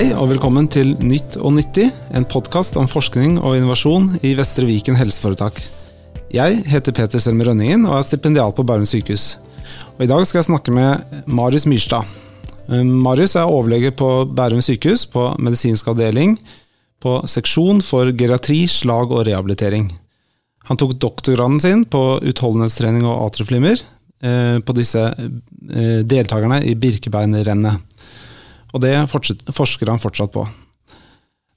Hei og velkommen til Nytt og nyttig, en podkast om forskning og innovasjon i Vestre Viken helseforetak. Jeg heter Peter Selmer Rønningen og er stipendial på Bærum sykehus. Og I dag skal jeg snakke med Marius Myrstad. Eh, Marius er overlege på Bærum sykehus på medisinsk avdeling på seksjon for geriatri, slag og rehabilitering. Han tok doktorgraden sin på utholdenhetstrening og atrieflimmer eh, på disse eh, deltakerne i Birkebeinerrennet. Og det forsker han fortsatt på.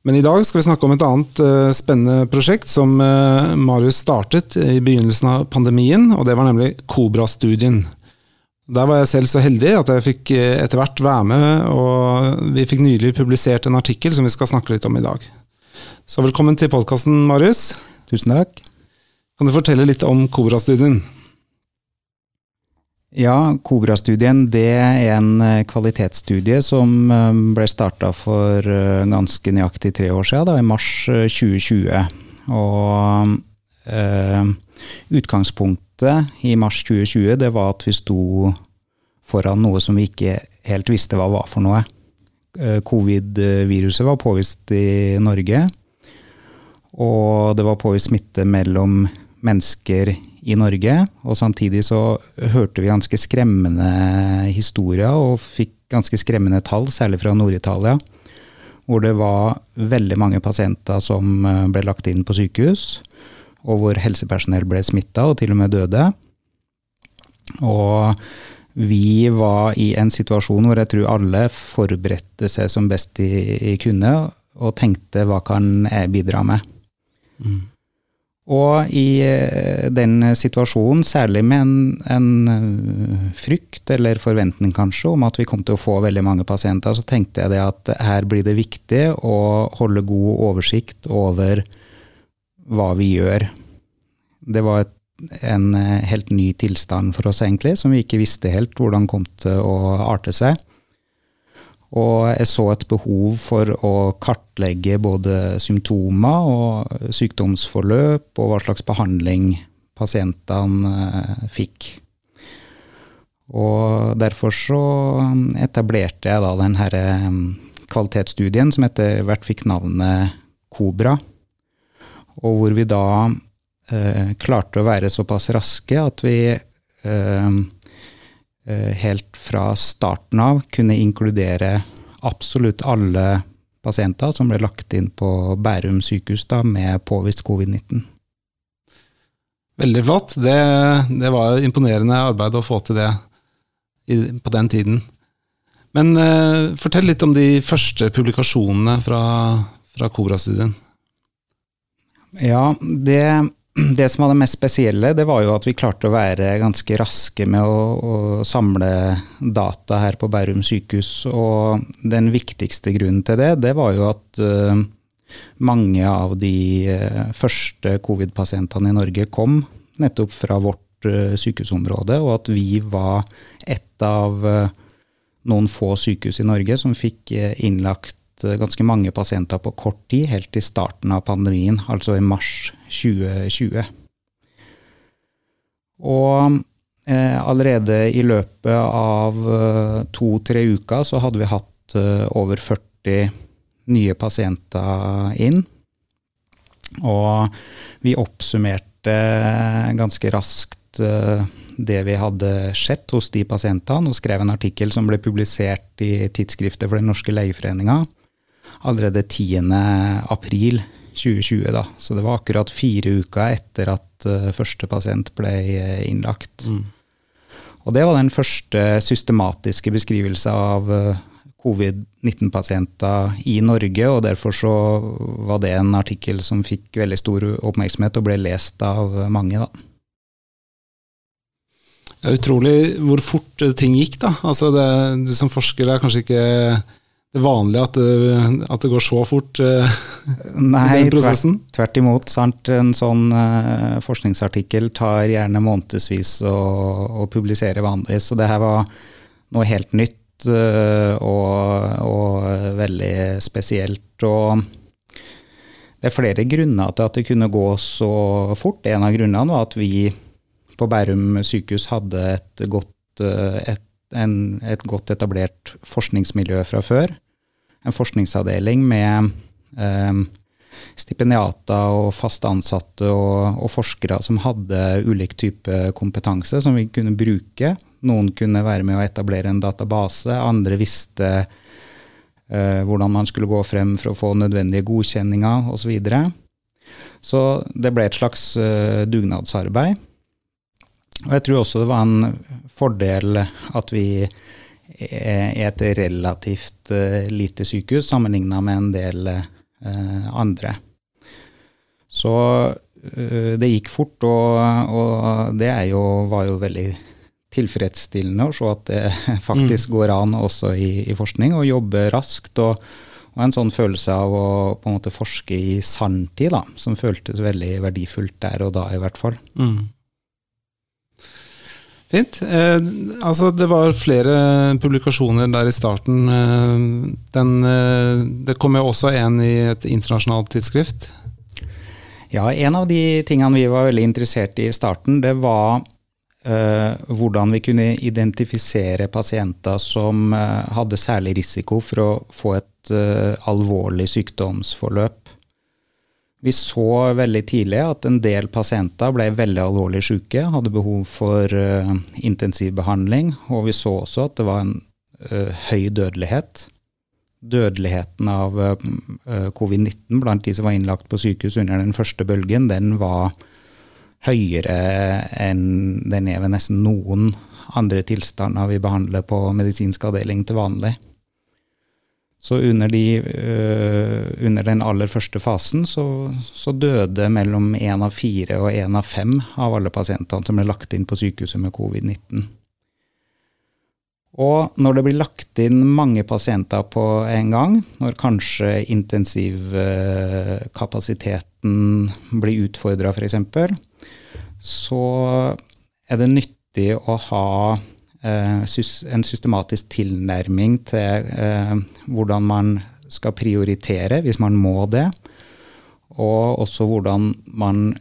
Men i dag skal vi snakke om et annet uh, spennende prosjekt som uh, Marius startet i begynnelsen av pandemien, og det var nemlig Kobra-studien. Der var jeg selv så heldig at jeg fikk uh, etter hvert være med, og vi fikk nylig publisert en artikkel som vi skal snakke litt om i dag. Så velkommen til podkasten, Marius. Tusen takk. Kan du fortelle litt om Kobra-studien? Ja, Kobra-studien det er en eh, kvalitetsstudie som eh, ble starta for eh, ganske nøyaktig tre år siden, da, i mars 2020. Og eh, utgangspunktet i mars 2020 det var at vi sto foran noe som vi ikke helt visste hva var for noe. Covid-viruset var påvist i Norge, og det var påvist smitte mellom mennesker i Norge. Og samtidig så hørte vi ganske skremmende historier og fikk ganske skremmende tall, særlig fra Nord-Italia. Hvor det var veldig mange pasienter som eh, ble lagt inn på sykehus. Og hvor helsepersonell ble smitta og til og med døde. Og vi var i en situasjon hvor jeg tror alle forberedte seg som best de kunne, og tenkte hva kan jeg bidra med. Mm. Og i eh, den situasjonen, særlig med en, en, eh, frykt eller forventning kanskje om at vi kom til å få veldig mange pasienter, så tenkte jeg det at her blir det viktig å holde god oversikt over hva vi gjør. Det var et, en eh, helt ny tilstand for oss egentlig, som vi ikke visste helt hvordan kom til å arte seg. Og jeg så et behov for å kartlegge både symptomer og sykdomsforløp, og hva slags behandling pasientene eh, fikk. Og derfor så etablerte jeg da den her eh, kvalitetsstudien som etter hvert fikk navnet Kobra. Og hvor vi da eh, klarte å være såpass raske at vi Eh, helt fra starten av kunne inkludere absolutt alle pasienter som ble lagt inn på Bærum sykehus da, med påvist covid-19. Veldig flott. Det, det, var imponerende arbeid å få til det i, på den tiden. Men uh, fortell litt om de første publikasjonene fra, fra Kobra-studien. Ja, det det som var det mest spesielle, det var jo at vi klarte å være ganske raske med å, å, samle data her på Bærum sykehus. Og den viktigste grunnen til det, det var jo at uh, mange av de uh, første covid-pasientene i Norge kom nettopp fra vårt uh, sykehusområde, og at vi var et av noen få sykehus i Norge som fikk innlagt Eh, ganske mange pasienter på kort tid, helt i starten av pandemien, altså i mars 2020. Og eh, allerede i løpet av eh, to-tre uker så hadde vi hatt eh, over 40 nye pasienter inn. Og vi oppsummerte ganske raskt eh, det vi hadde sett hos de pasientene, og skrev en artikkel som ble publisert i tidsskriftet for Den norske legeforeninga allerede 10. april 2020. Da. Så det var akkurat fire uker etter at uh, første pasient ble uh, innlagt. Mm. Og det var den første systematiske beskrivelse av uh, covid-19-pasienter i Norge, og derfor så var det en artikkel som fikk veldig stor oppmerksomhet og ble lest av mange. da. Det er utrolig hvor fort ting gikk, da. Altså det, du som forsker er kanskje ikke det vanlige at det, at det går så fort uh, Nei, i den prosessen? Tvert, tvert imot. Sant? En sånn uh, forskningsartikkel tar gjerne månedsvis å, å, publisere vanligvis. Så det her var noe helt nytt uh, og, og, veldig spesielt. Og det er flere grunner til at det kunne gå så fort. En av grunnene var at vi på Bærum sykehus hadde et godt, et, en, et godt etablert forskningsmiljø fra før en forskningsavdeling med eh, stipendiater og fast ansatte og, og, forskere som hadde ulik type kompetanse som vi kunne bruke. Noen kunne være med å etablere en database, andre visste eh, hvordan man skulle gå frem for å få nødvendige godkjenninger osv. Så, videre. så det ble et slags eh, dugnadsarbeid. Og jeg tror også det var en fordel at vi er et relativt uh, lite sykehus sammenligna med en del uh, andre. Så det gikk fort, og, og det jo, var jo veldig tilfredsstillende å se at det faktisk mm. går an også i, i, forskning, å jobbe raskt. Og, og, en sånn følelse av å på en måte forske i sanntid, da, som føltes veldig verdifullt der og da, i hvert fall. Mm. Fint. Eh, altså, det var flere publikasjoner der i starten. Eh, den, eh, det kom jo også en i et internasjonalt tidsskrift. Ja, en av de tingene vi var veldig interessert i i starten, det var eh, hvordan vi kunne identifisere pasienter som eh, hadde særlig risiko for å få et eh, alvorlig sykdomsforløp. Vi så veldig tidlig at en del pasienter ble veldig alvorlig syke, hadde behov for uh, intensivbehandling, og vi så også at det var en uh, høy dødelighet. Dødeligheten av uh, covid-19 blant de som var innlagt på sykehus under den første bølgen, den var høyere enn den er ved nesten noen andre tilstander vi behandler på medisinsk avdeling til vanlig. Så under, de, uh, under, den aller første fasen så, så døde mellom én av fire og én av fem av alle pasientene som ble lagt inn på sykehuset med covid-19. Og når det blir lagt inn mange pasienter på en gang, når kanskje intensivkapasiteten blir utfordra f.eks., så er det nyttig å ha en systematisk tilnærming til eh, hvordan man skal prioritere, hvis man må det. Og også hvordan man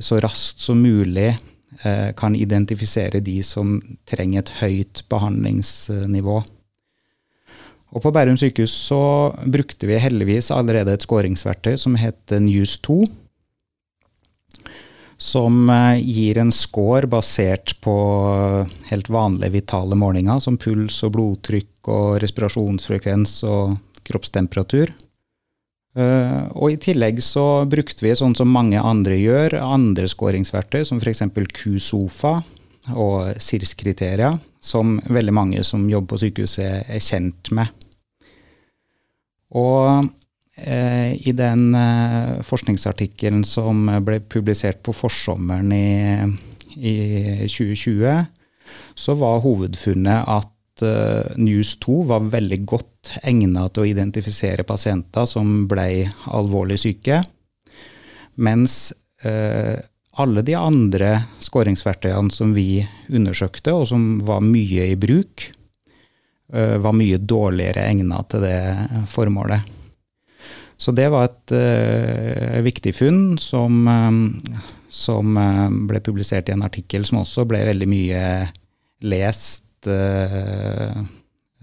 så raskt som mulig eh, kan identifisere de som trenger et høyt behandlingsnivå. Og På Bærum sykehus så brukte vi heldigvis allerede et skåringsverktøy som het News2 som eh, gir en score basert på helt vanlige vitale målinger, som puls og blodtrykk og respirasjonsfrekvens og kroppstemperatur. Eh, og I tillegg så brukte vi, sånn som mange andre gjør, andre skåringsverktøy, som f.eks. Q-SOFA og SIRS-kriterier, som veldig mange som jobber på sykehuset er kjent med. Og Eh, I den eh, forskningsartikkelen som ble publisert på forsommeren i, i 2020, så var hovedfunnet at uh, News 2 var veldig godt egnet til å identifisere pasienter som ble alvorlig syke, mens alle de andre skåringsverktøyene som vi undersøkte, og som var mye i bruk, var mye dårligere egnet til det formålet. Så det var et uh, viktig funn som, um, som uh, ble publisert i en artikkel som også ble veldig mye lest uh,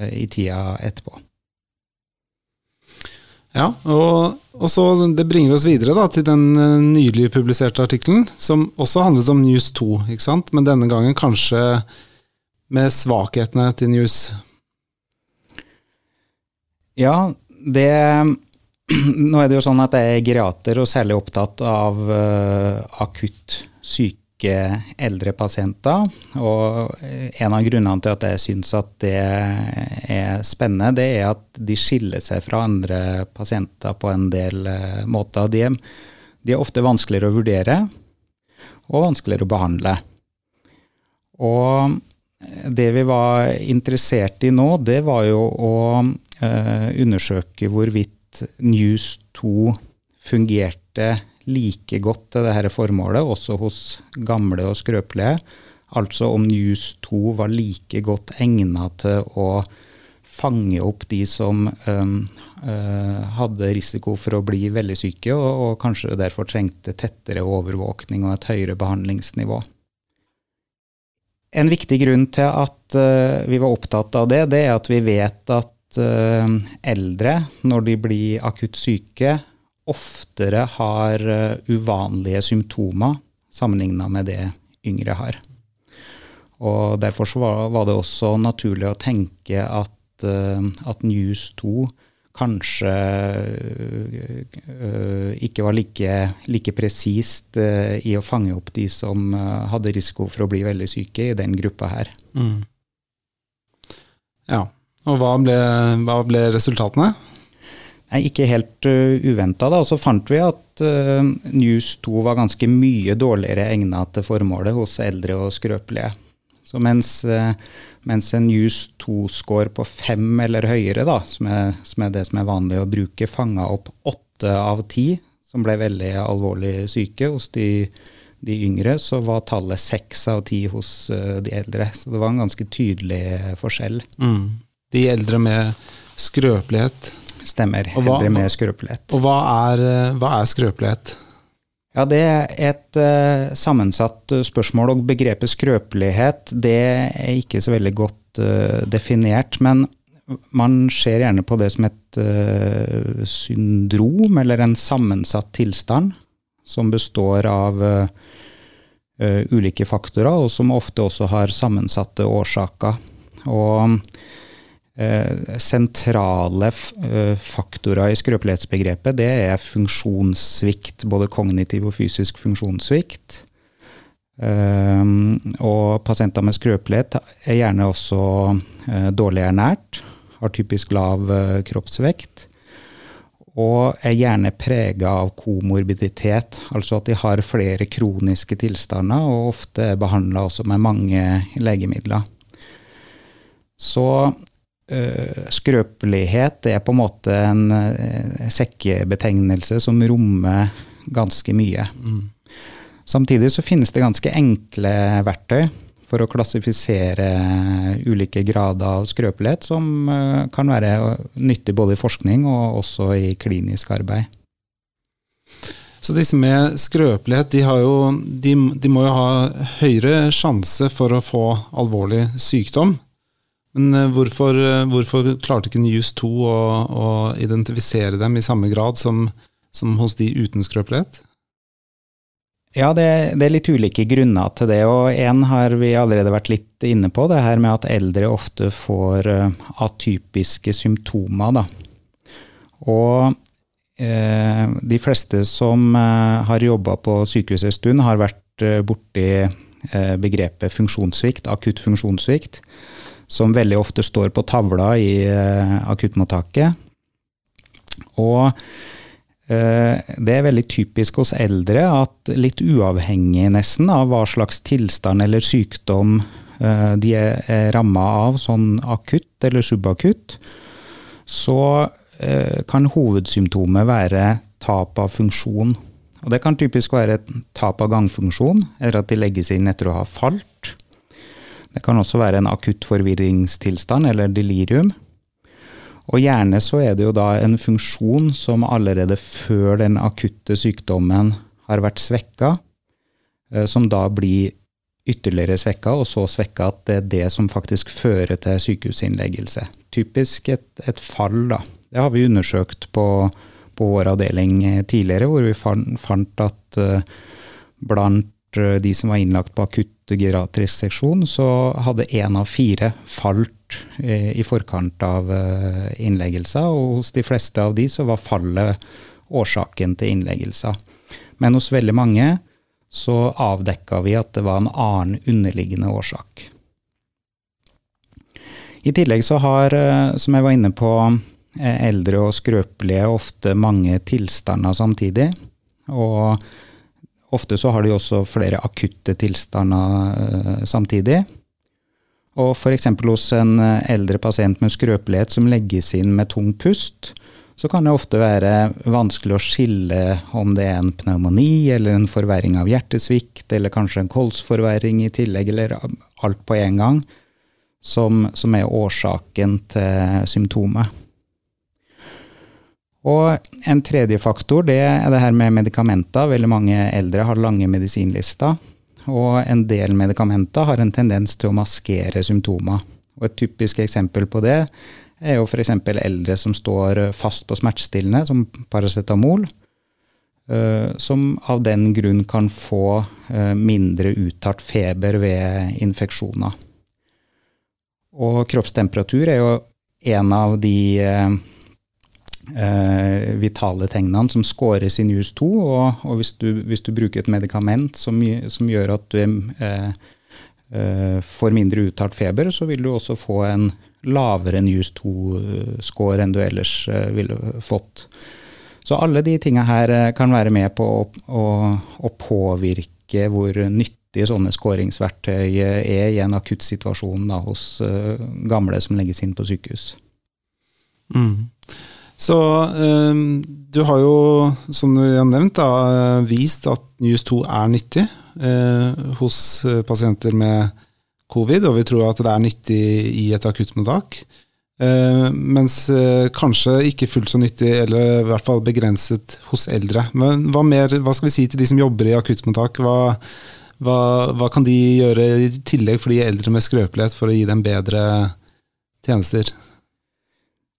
i tida etterpå. Ja, og, og, så Det bringer oss videre da, til den nylig publiserte artikkelen, som også handlet om News 2, ikke sant? men denne gangen kanskje med svakhetene til News. Ja, det Nå er det jo sånn at jeg er geriater og særlig opptatt av uh, akutt syke eldre pasienter. Og en av grunnene til at jeg syns at det er spennende, det er at de skiller seg fra andre pasienter på en del uh, måter. De, de, er ofte vanskeligere å vurdere og vanskeligere å behandle. Og det vi var interessert i nå, det var jo å uh, undersøke hvorvidt News 2 fungerte like godt til dette formålet, også hos gamle og skrøpelige. Altså om News 2 var like godt egnet til å fange opp de som um, uh, hadde risiko for å bli veldig syke, og, og, kanskje derfor trengte tettere overvåkning og et høyere behandlingsnivå. En viktig grunn til at uh, vi var opptatt av det, det er at vi vet at at uh, eldre, når de blir akutt syke, oftere har uh, uvanlige symptomer sammenligna med det yngre har. Og Derfor var, var, det også naturlig å tenke at, uh, at News 2 kanskje ikke var like, like presist i å fange opp de som hadde risiko for å bli veldig syke i den gruppa her. Mm. Ja, og hva ble, hva ble resultatene? Nei, ikke helt uh, uventa. Så fant vi at uh, News 2 var ganske mye dårligere egna til formålet hos eldre og skrøpelige. Så mens, uh, mens en News 2-score på fem eller høyere, da, som er, som er, det som er vanlig å bruke, fanga opp åtte av ti som ble veldig alvorlig syke hos de, de yngre, så var tallet seks av ti hos uh, de eldre. Så det var en ganske tydelig forskjell. Mm. De eldre med skrøpelighet Stemmer. Hva, eldre med skrøpelighet. Og hva er, hva er skrøpelighet? Ja, Det er et uh, sammensatt spørsmål, og begrepet skrøpelighet det er ikke så veldig godt uh, definert. Men man ser gjerne på det som et uh, syndrom, eller en sammensatt tilstand, som består av ulike faktorer, og som ofte også har sammensatte årsaker. Og Eh, sentrale eh, faktorer i skrøpelighetsbegrepet, det er funksjonssvikt, både kognitiv og fysisk funksjonssvikt. Um, og pasienter med skrøpelighet er gjerne også dårlig ernært, har typisk lav kroppsvekt. Og er gjerne prega av komorbiditet, altså at de har flere kroniske tilstander, og ofte er behandla også med mange legemidler. Så skrøpelighet er på en måte en uh, sekkebetegnelse som rommer ganske mye. Mm. Samtidig så finnes det ganske enkle verktøy for å klassifisere ulike grader av skrøpelighet, som uh, kan være nyttig både i forskning og også i klinisk arbeid. Så disse med skrøpelighet, de, jo, de, de må jo ha høyere sjanse for å få alvorlig sykdom men eh, hvorfor, eh, hvorfor klarte ikke News 2 å, å, identifisere dem i samme grad som, som hos de uten skrøpelighet? Ja, det, det, er litt ulike grunner til det. og Én har vi allerede vært litt inne på, det her med at eldre ofte får uh, atypiske symptomer. Da. Og eh, de fleste som har jobba på sykehuset en stund, har vært borti begrepet funksjonssvikt, akutt funksjonssvikt som veldig ofte står på tavla i uh, akuttmottaket. Og uh, det er veldig typisk hos eldre at litt uavhengig nesten av hva slags tilstand eller sykdom uh, de er ramma av, sånn akutt eller subakutt, så kan hovedsymptomet være tap av funksjon. Og det kan typisk være et tap av gangfunksjon, eller at de legges inn etter å ha falt. Det kan også være en akutt forvirringstilstand eller delirium. Og gjerne så er det jo da en funksjon som allerede før den akutte sykdommen har vært svekka, eh, som da blir ytterligere svekka, og så svekka at det er det som faktisk fører til sykehusinnleggelse. Typisk et, et fall, da. Det har vi undersøkt på, på vår avdeling tidligere, hvor vi fant, fant at uh, blant Eh, de som var innlagt på akutt geriatrisk seksjon, så hadde én av fire falt eh, i forkant av eh, innleggelser, og hos de fleste av de så var fallet årsaken til innleggelser. Men hos veldig mange så avdekka vi at det var en annen underliggende årsak. I tillegg så har, som jeg var inne på, eldre og skrøpelige ofte mange tilstander samtidig. Og Ofte så har de også flere akutte tilstander uh, samtidig. Og f.eks. hos en eh, eldre pasient med skrøpelighet som legges inn med tung pust, så kan det ofte være vanskelig å skille om det er en pneumoni eller en forverring av hjertesvikt, eller kanskje en kolsforverring i tillegg, eller alt på en gang, som, som er årsaken til symptomet. Og en tredje faktor det er det her med medikamenter. Veldig mange eldre har lange medisinlister. Og en del medikamenter har en tendens til å maskere symptomer. Og et typisk eksempel på det er jo f.eks. eldre som står fast på smertestillende, som paracetamol. Uh, som av den grunn kan få uh, mindre uttalt feber ved infeksjoner. Og kroppstemperatur er jo en av de uh, vitale tegnene som scores i NUS2. Og, og hvis, du, hvis, du, bruker et medikament som, som gjør at du får mindre uttalt feber, så vil du også få en lavere NUS2-score enn du ellers ville fått. Så alle de tinga her eh, kan være med på å, å, å påvirke hvor nyttige sånne skåringsverktøy er i en akutt situasjon da, hos gamle som legges inn på sykehus. Mm. Så um, du har jo, som du har nevnt, da, vist at News 2 er nyttig uh, hos pasienter med covid, og vi tror at det er nyttig i et akuttmottak. Uh, mens uh, kanskje ikke fullt så nyttig, eller i hvert fall begrenset hos eldre. Men hva, mer, hva skal vi si til de som jobber i akuttmottak? Hva, hva, hva, kan de gjøre i tillegg for de eldre med skrøpelighet, for å gi dem bedre tjenester?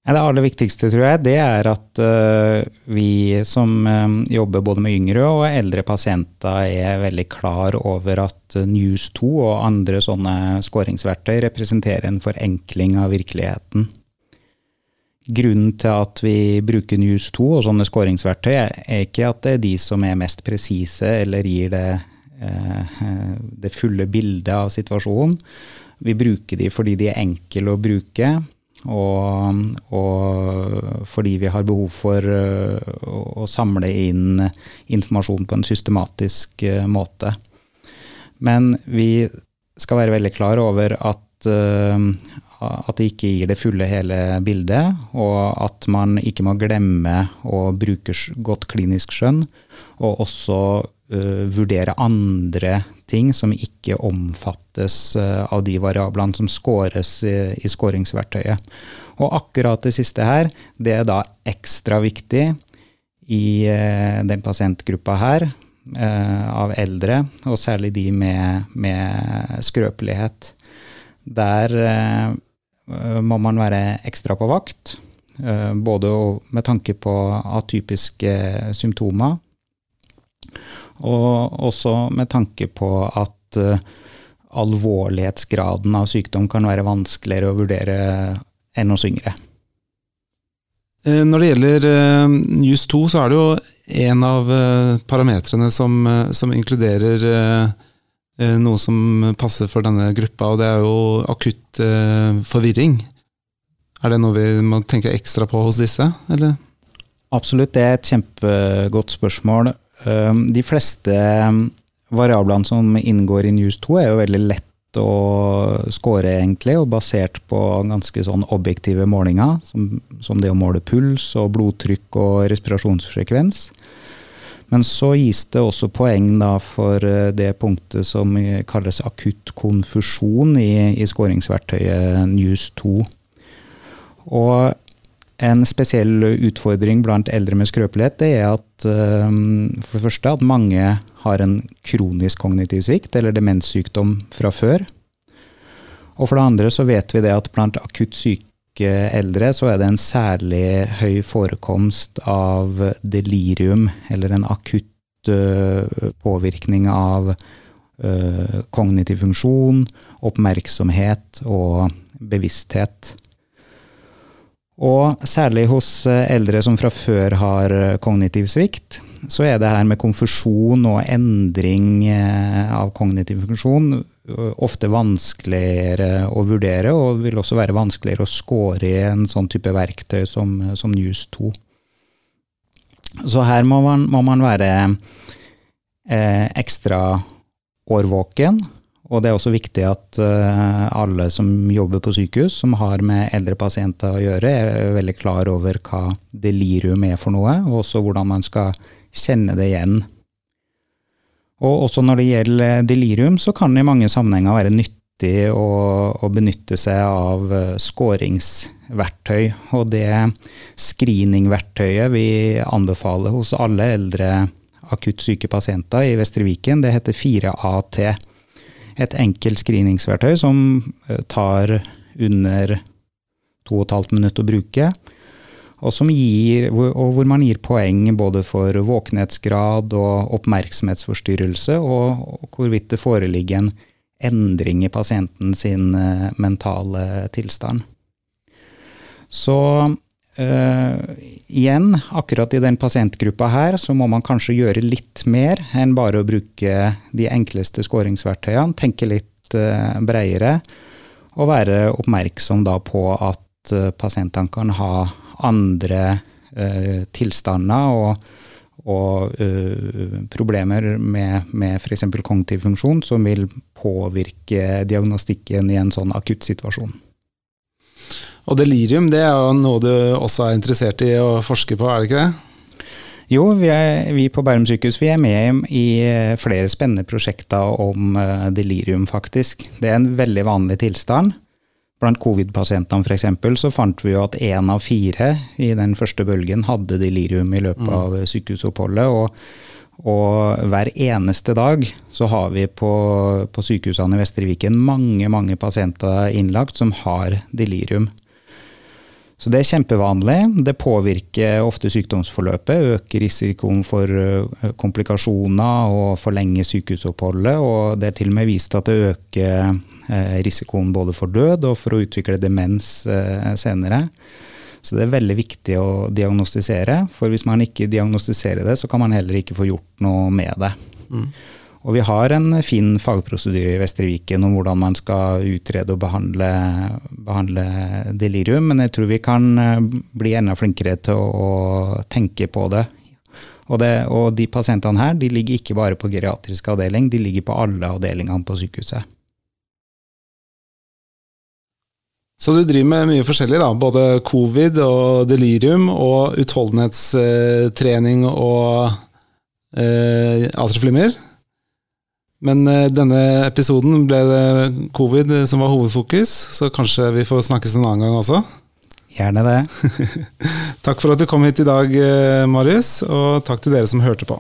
Det aller viktigste, tror jeg, det er at uh, vi som jobber både med yngre og eldre pasienter, er veldig klar over at News2 og andre sånne skåringsverktøy representerer en forenkling av virkeligheten. Grunnen til at vi bruker News2 og sånne skåringsverktøy, er ikke at det er de som er mest presise eller gir det, eh, det fulle bildet av situasjonen. Vi bruker de fordi de er enkle å bruke, og, og fordi vi har behov for å, å, samle inn informasjon på en systematisk uh, måte. Men vi skal være veldig klar over at, uh, at det ikke gir det fulle, hele bildet, og at man ikke må glemme å bruke godt klinisk skjønn, og også uh, vurdere andre ting som ikke omfattes uh, av de variablene som scores i, i scoringsverktøyet. Og akkurat det siste her, det er da ekstra viktig i uh, den pasientgruppa her, av eldre, og særlig de med, med skrøpelighet. Der Eh, må man være ekstra på vakt. Eh, både med tanke på atypiske symptomer, og også med tanke på at eh, alvorlighetsgraden av sykdom kan være vanskeligere å vurdere enn hos yngre. Når det gjelder NUS2, så er det jo en av parametrene som, som inkluderer Eh, noe som passer for denne gruppa, og det er jo akutt eh, forvirring. Er det noe vi må tenke ekstra på hos disse, eller? Absolutt, det er et kjempegodt spørsmål. Eh, de fleste variablene som inngår i News 2 er jo veldig lett å score, egentlig, og basert på ganske sånn objektive målinger, som, som det å måle puls og blodtrykk og respirasjonsfrekvens. Men så gis det også poeng da for eh, det punktet som kalles akutt konfusjon i, i skåringsverktøyet News 2. Og en spesiell utfordring blant eldre med skrøpelighet det er at um, for det første at mange har en kronisk kognitiv svikt eller demenssykdom fra før. Og for det andre så vet vi det at blant akutt syke eldre, så er det en særlig høy forekomst av delirium, eller en akutt uh, påvirkning av uh, kognitiv funksjon, oppmerksomhet og bevissthet. Og særlig hos eldre som fra før har kognitiv svikt, så er det her med konfusjon og endring av kognitiv funksjon ofte vanskeligere å vurdere, og vil også være vanskeligere å score i en sånn type verktøy som, som News 2. Så her må man, må man være eh, ekstra årvåken. Og det er også viktig at uh, alle som jobber på sykehus, som har med eldre pasienter å gjøre, er veldig klar over hva delirium er for noe, og også hvordan man skal kjenne det igjen og også når det gjelder delirium, så kan det i mange sammenhenger være nyttig å, å benytte seg av eh, skåringsverktøy. Og det screeningverktøyet vi anbefaler hos alle eldre akutt syke pasienter i Vestre Viken, det heter 4AT. Et enkelt screeningsverktøy som eh, tar under to og et halvt minutt å bruke. Og, gir, og, hvor man gir poeng både for våkenhetsgrad og oppmerksomhetsforstyrrelse, og hvorvidt det foreligger en endring i pasienten sin eh, mentale tilstand. Så Uh, igjen, akkurat i den pasientgruppa her, så må man kanskje gjøre litt mer enn bare å bruke de enkleste skåringsverktøyene. Tenke litt uh, bredere, og være oppmerksom da på at uh, pasientene kan ha andre tilstander og, og problemer med, med f.eks. kognitiv funksjon som vil påvirke diagnostikken i en sånn akutt situasjon. Og delirium det er jo noe du også er interessert i å forske på, er det ikke det? Jo, vi, er, vi på Bærum sykehus vi er med i flere spennende prosjekter om eh, delirium, faktisk. Det er en veldig vanlig tilstand. Blant covid-pasientene f.eks. så fant vi jo at én av fire i den første bølgen hadde delirium i løpet mm. av sykehusoppholdet. og og hver eneste dag så har vi på, på sykehusene i Vestre Viken mange mange pasienter innlagt som har delirium. Så det er kjempevanlig. Det påvirker ofte sykdomsforløpet, øker risikoen for eh, komplikasjoner og forlenger sykehusoppholdet. Og det er til og med vist at det øker eh, risikoen både for død og for å utvikle demens eh, senere. Så det er veldig viktig å diagnostisere, for hvis man ikke diagnostiserer det, så kan man heller ikke få gjort noe med det. Mm. Og vi har en fin fagprosedyre i Vestre Viken om hvordan man skal utrede og behandle, behandle, delirium, men jeg tror vi kan eh, bli enda flinkere til å, å tenke på det. Og, det. og, de pasientene her de ligger ikke bare på geriatrisk avdeling, de ligger på alle avdelingene på sykehuset. Så du driver med mye forskjellig, da? Både covid og delirium, og utholdenhetstrening og eh, atroflimmer? Men uh, denne episoden ble det covid som var hovedfokus, så kanskje vi får snakkes en annen gang også? Gjerne det. takk for at du kom hit i dag, uh, Marius, og takk til dere som hørte på.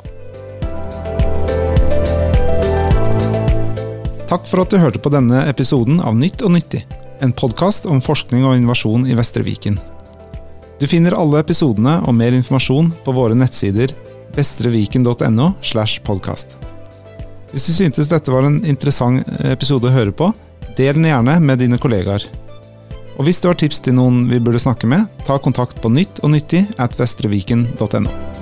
Takk for at du hørte på denne episoden av Nytt og nyttig, en podkast om forskning og innovasjon i Vestre Viken. Du finner alle episodene og mer informasjon på våre nettsider vestreviken.no. slash podcast. Hvis du syntes dette var en interessant episode å høre på, del den gjerne med dine kollegaer. Og hvis du har tips til noen vi burde snakke med, ta kontakt på nytt og nyttig at vestreviken.no.